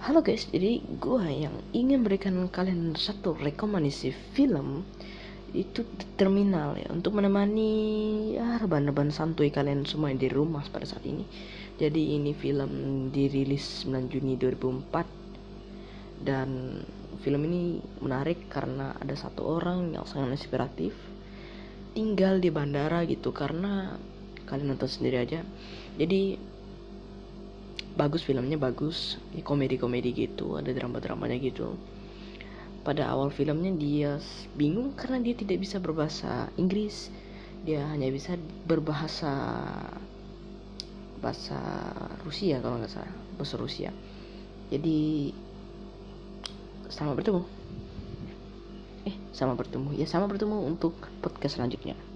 Halo guys, jadi gue yang ingin berikan kalian satu rekomendasi film itu terminal ya untuk menemani ya rebahan-rebahan santuy kalian semua di rumah pada saat ini. Jadi ini film dirilis 9 Juni 2004 dan film ini menarik karena ada satu orang yang sangat inspiratif tinggal di bandara gitu karena kalian nonton sendiri aja. Jadi bagus filmnya bagus ya, komedi-komedi gitu ada drama-dramanya gitu. Pada awal filmnya dia bingung karena dia tidak bisa berbahasa Inggris. Dia hanya bisa berbahasa bahasa Rusia kalau nggak salah bahasa Rusia. Jadi sama bertemu. Eh sama bertemu. Ya sama bertemu untuk podcast selanjutnya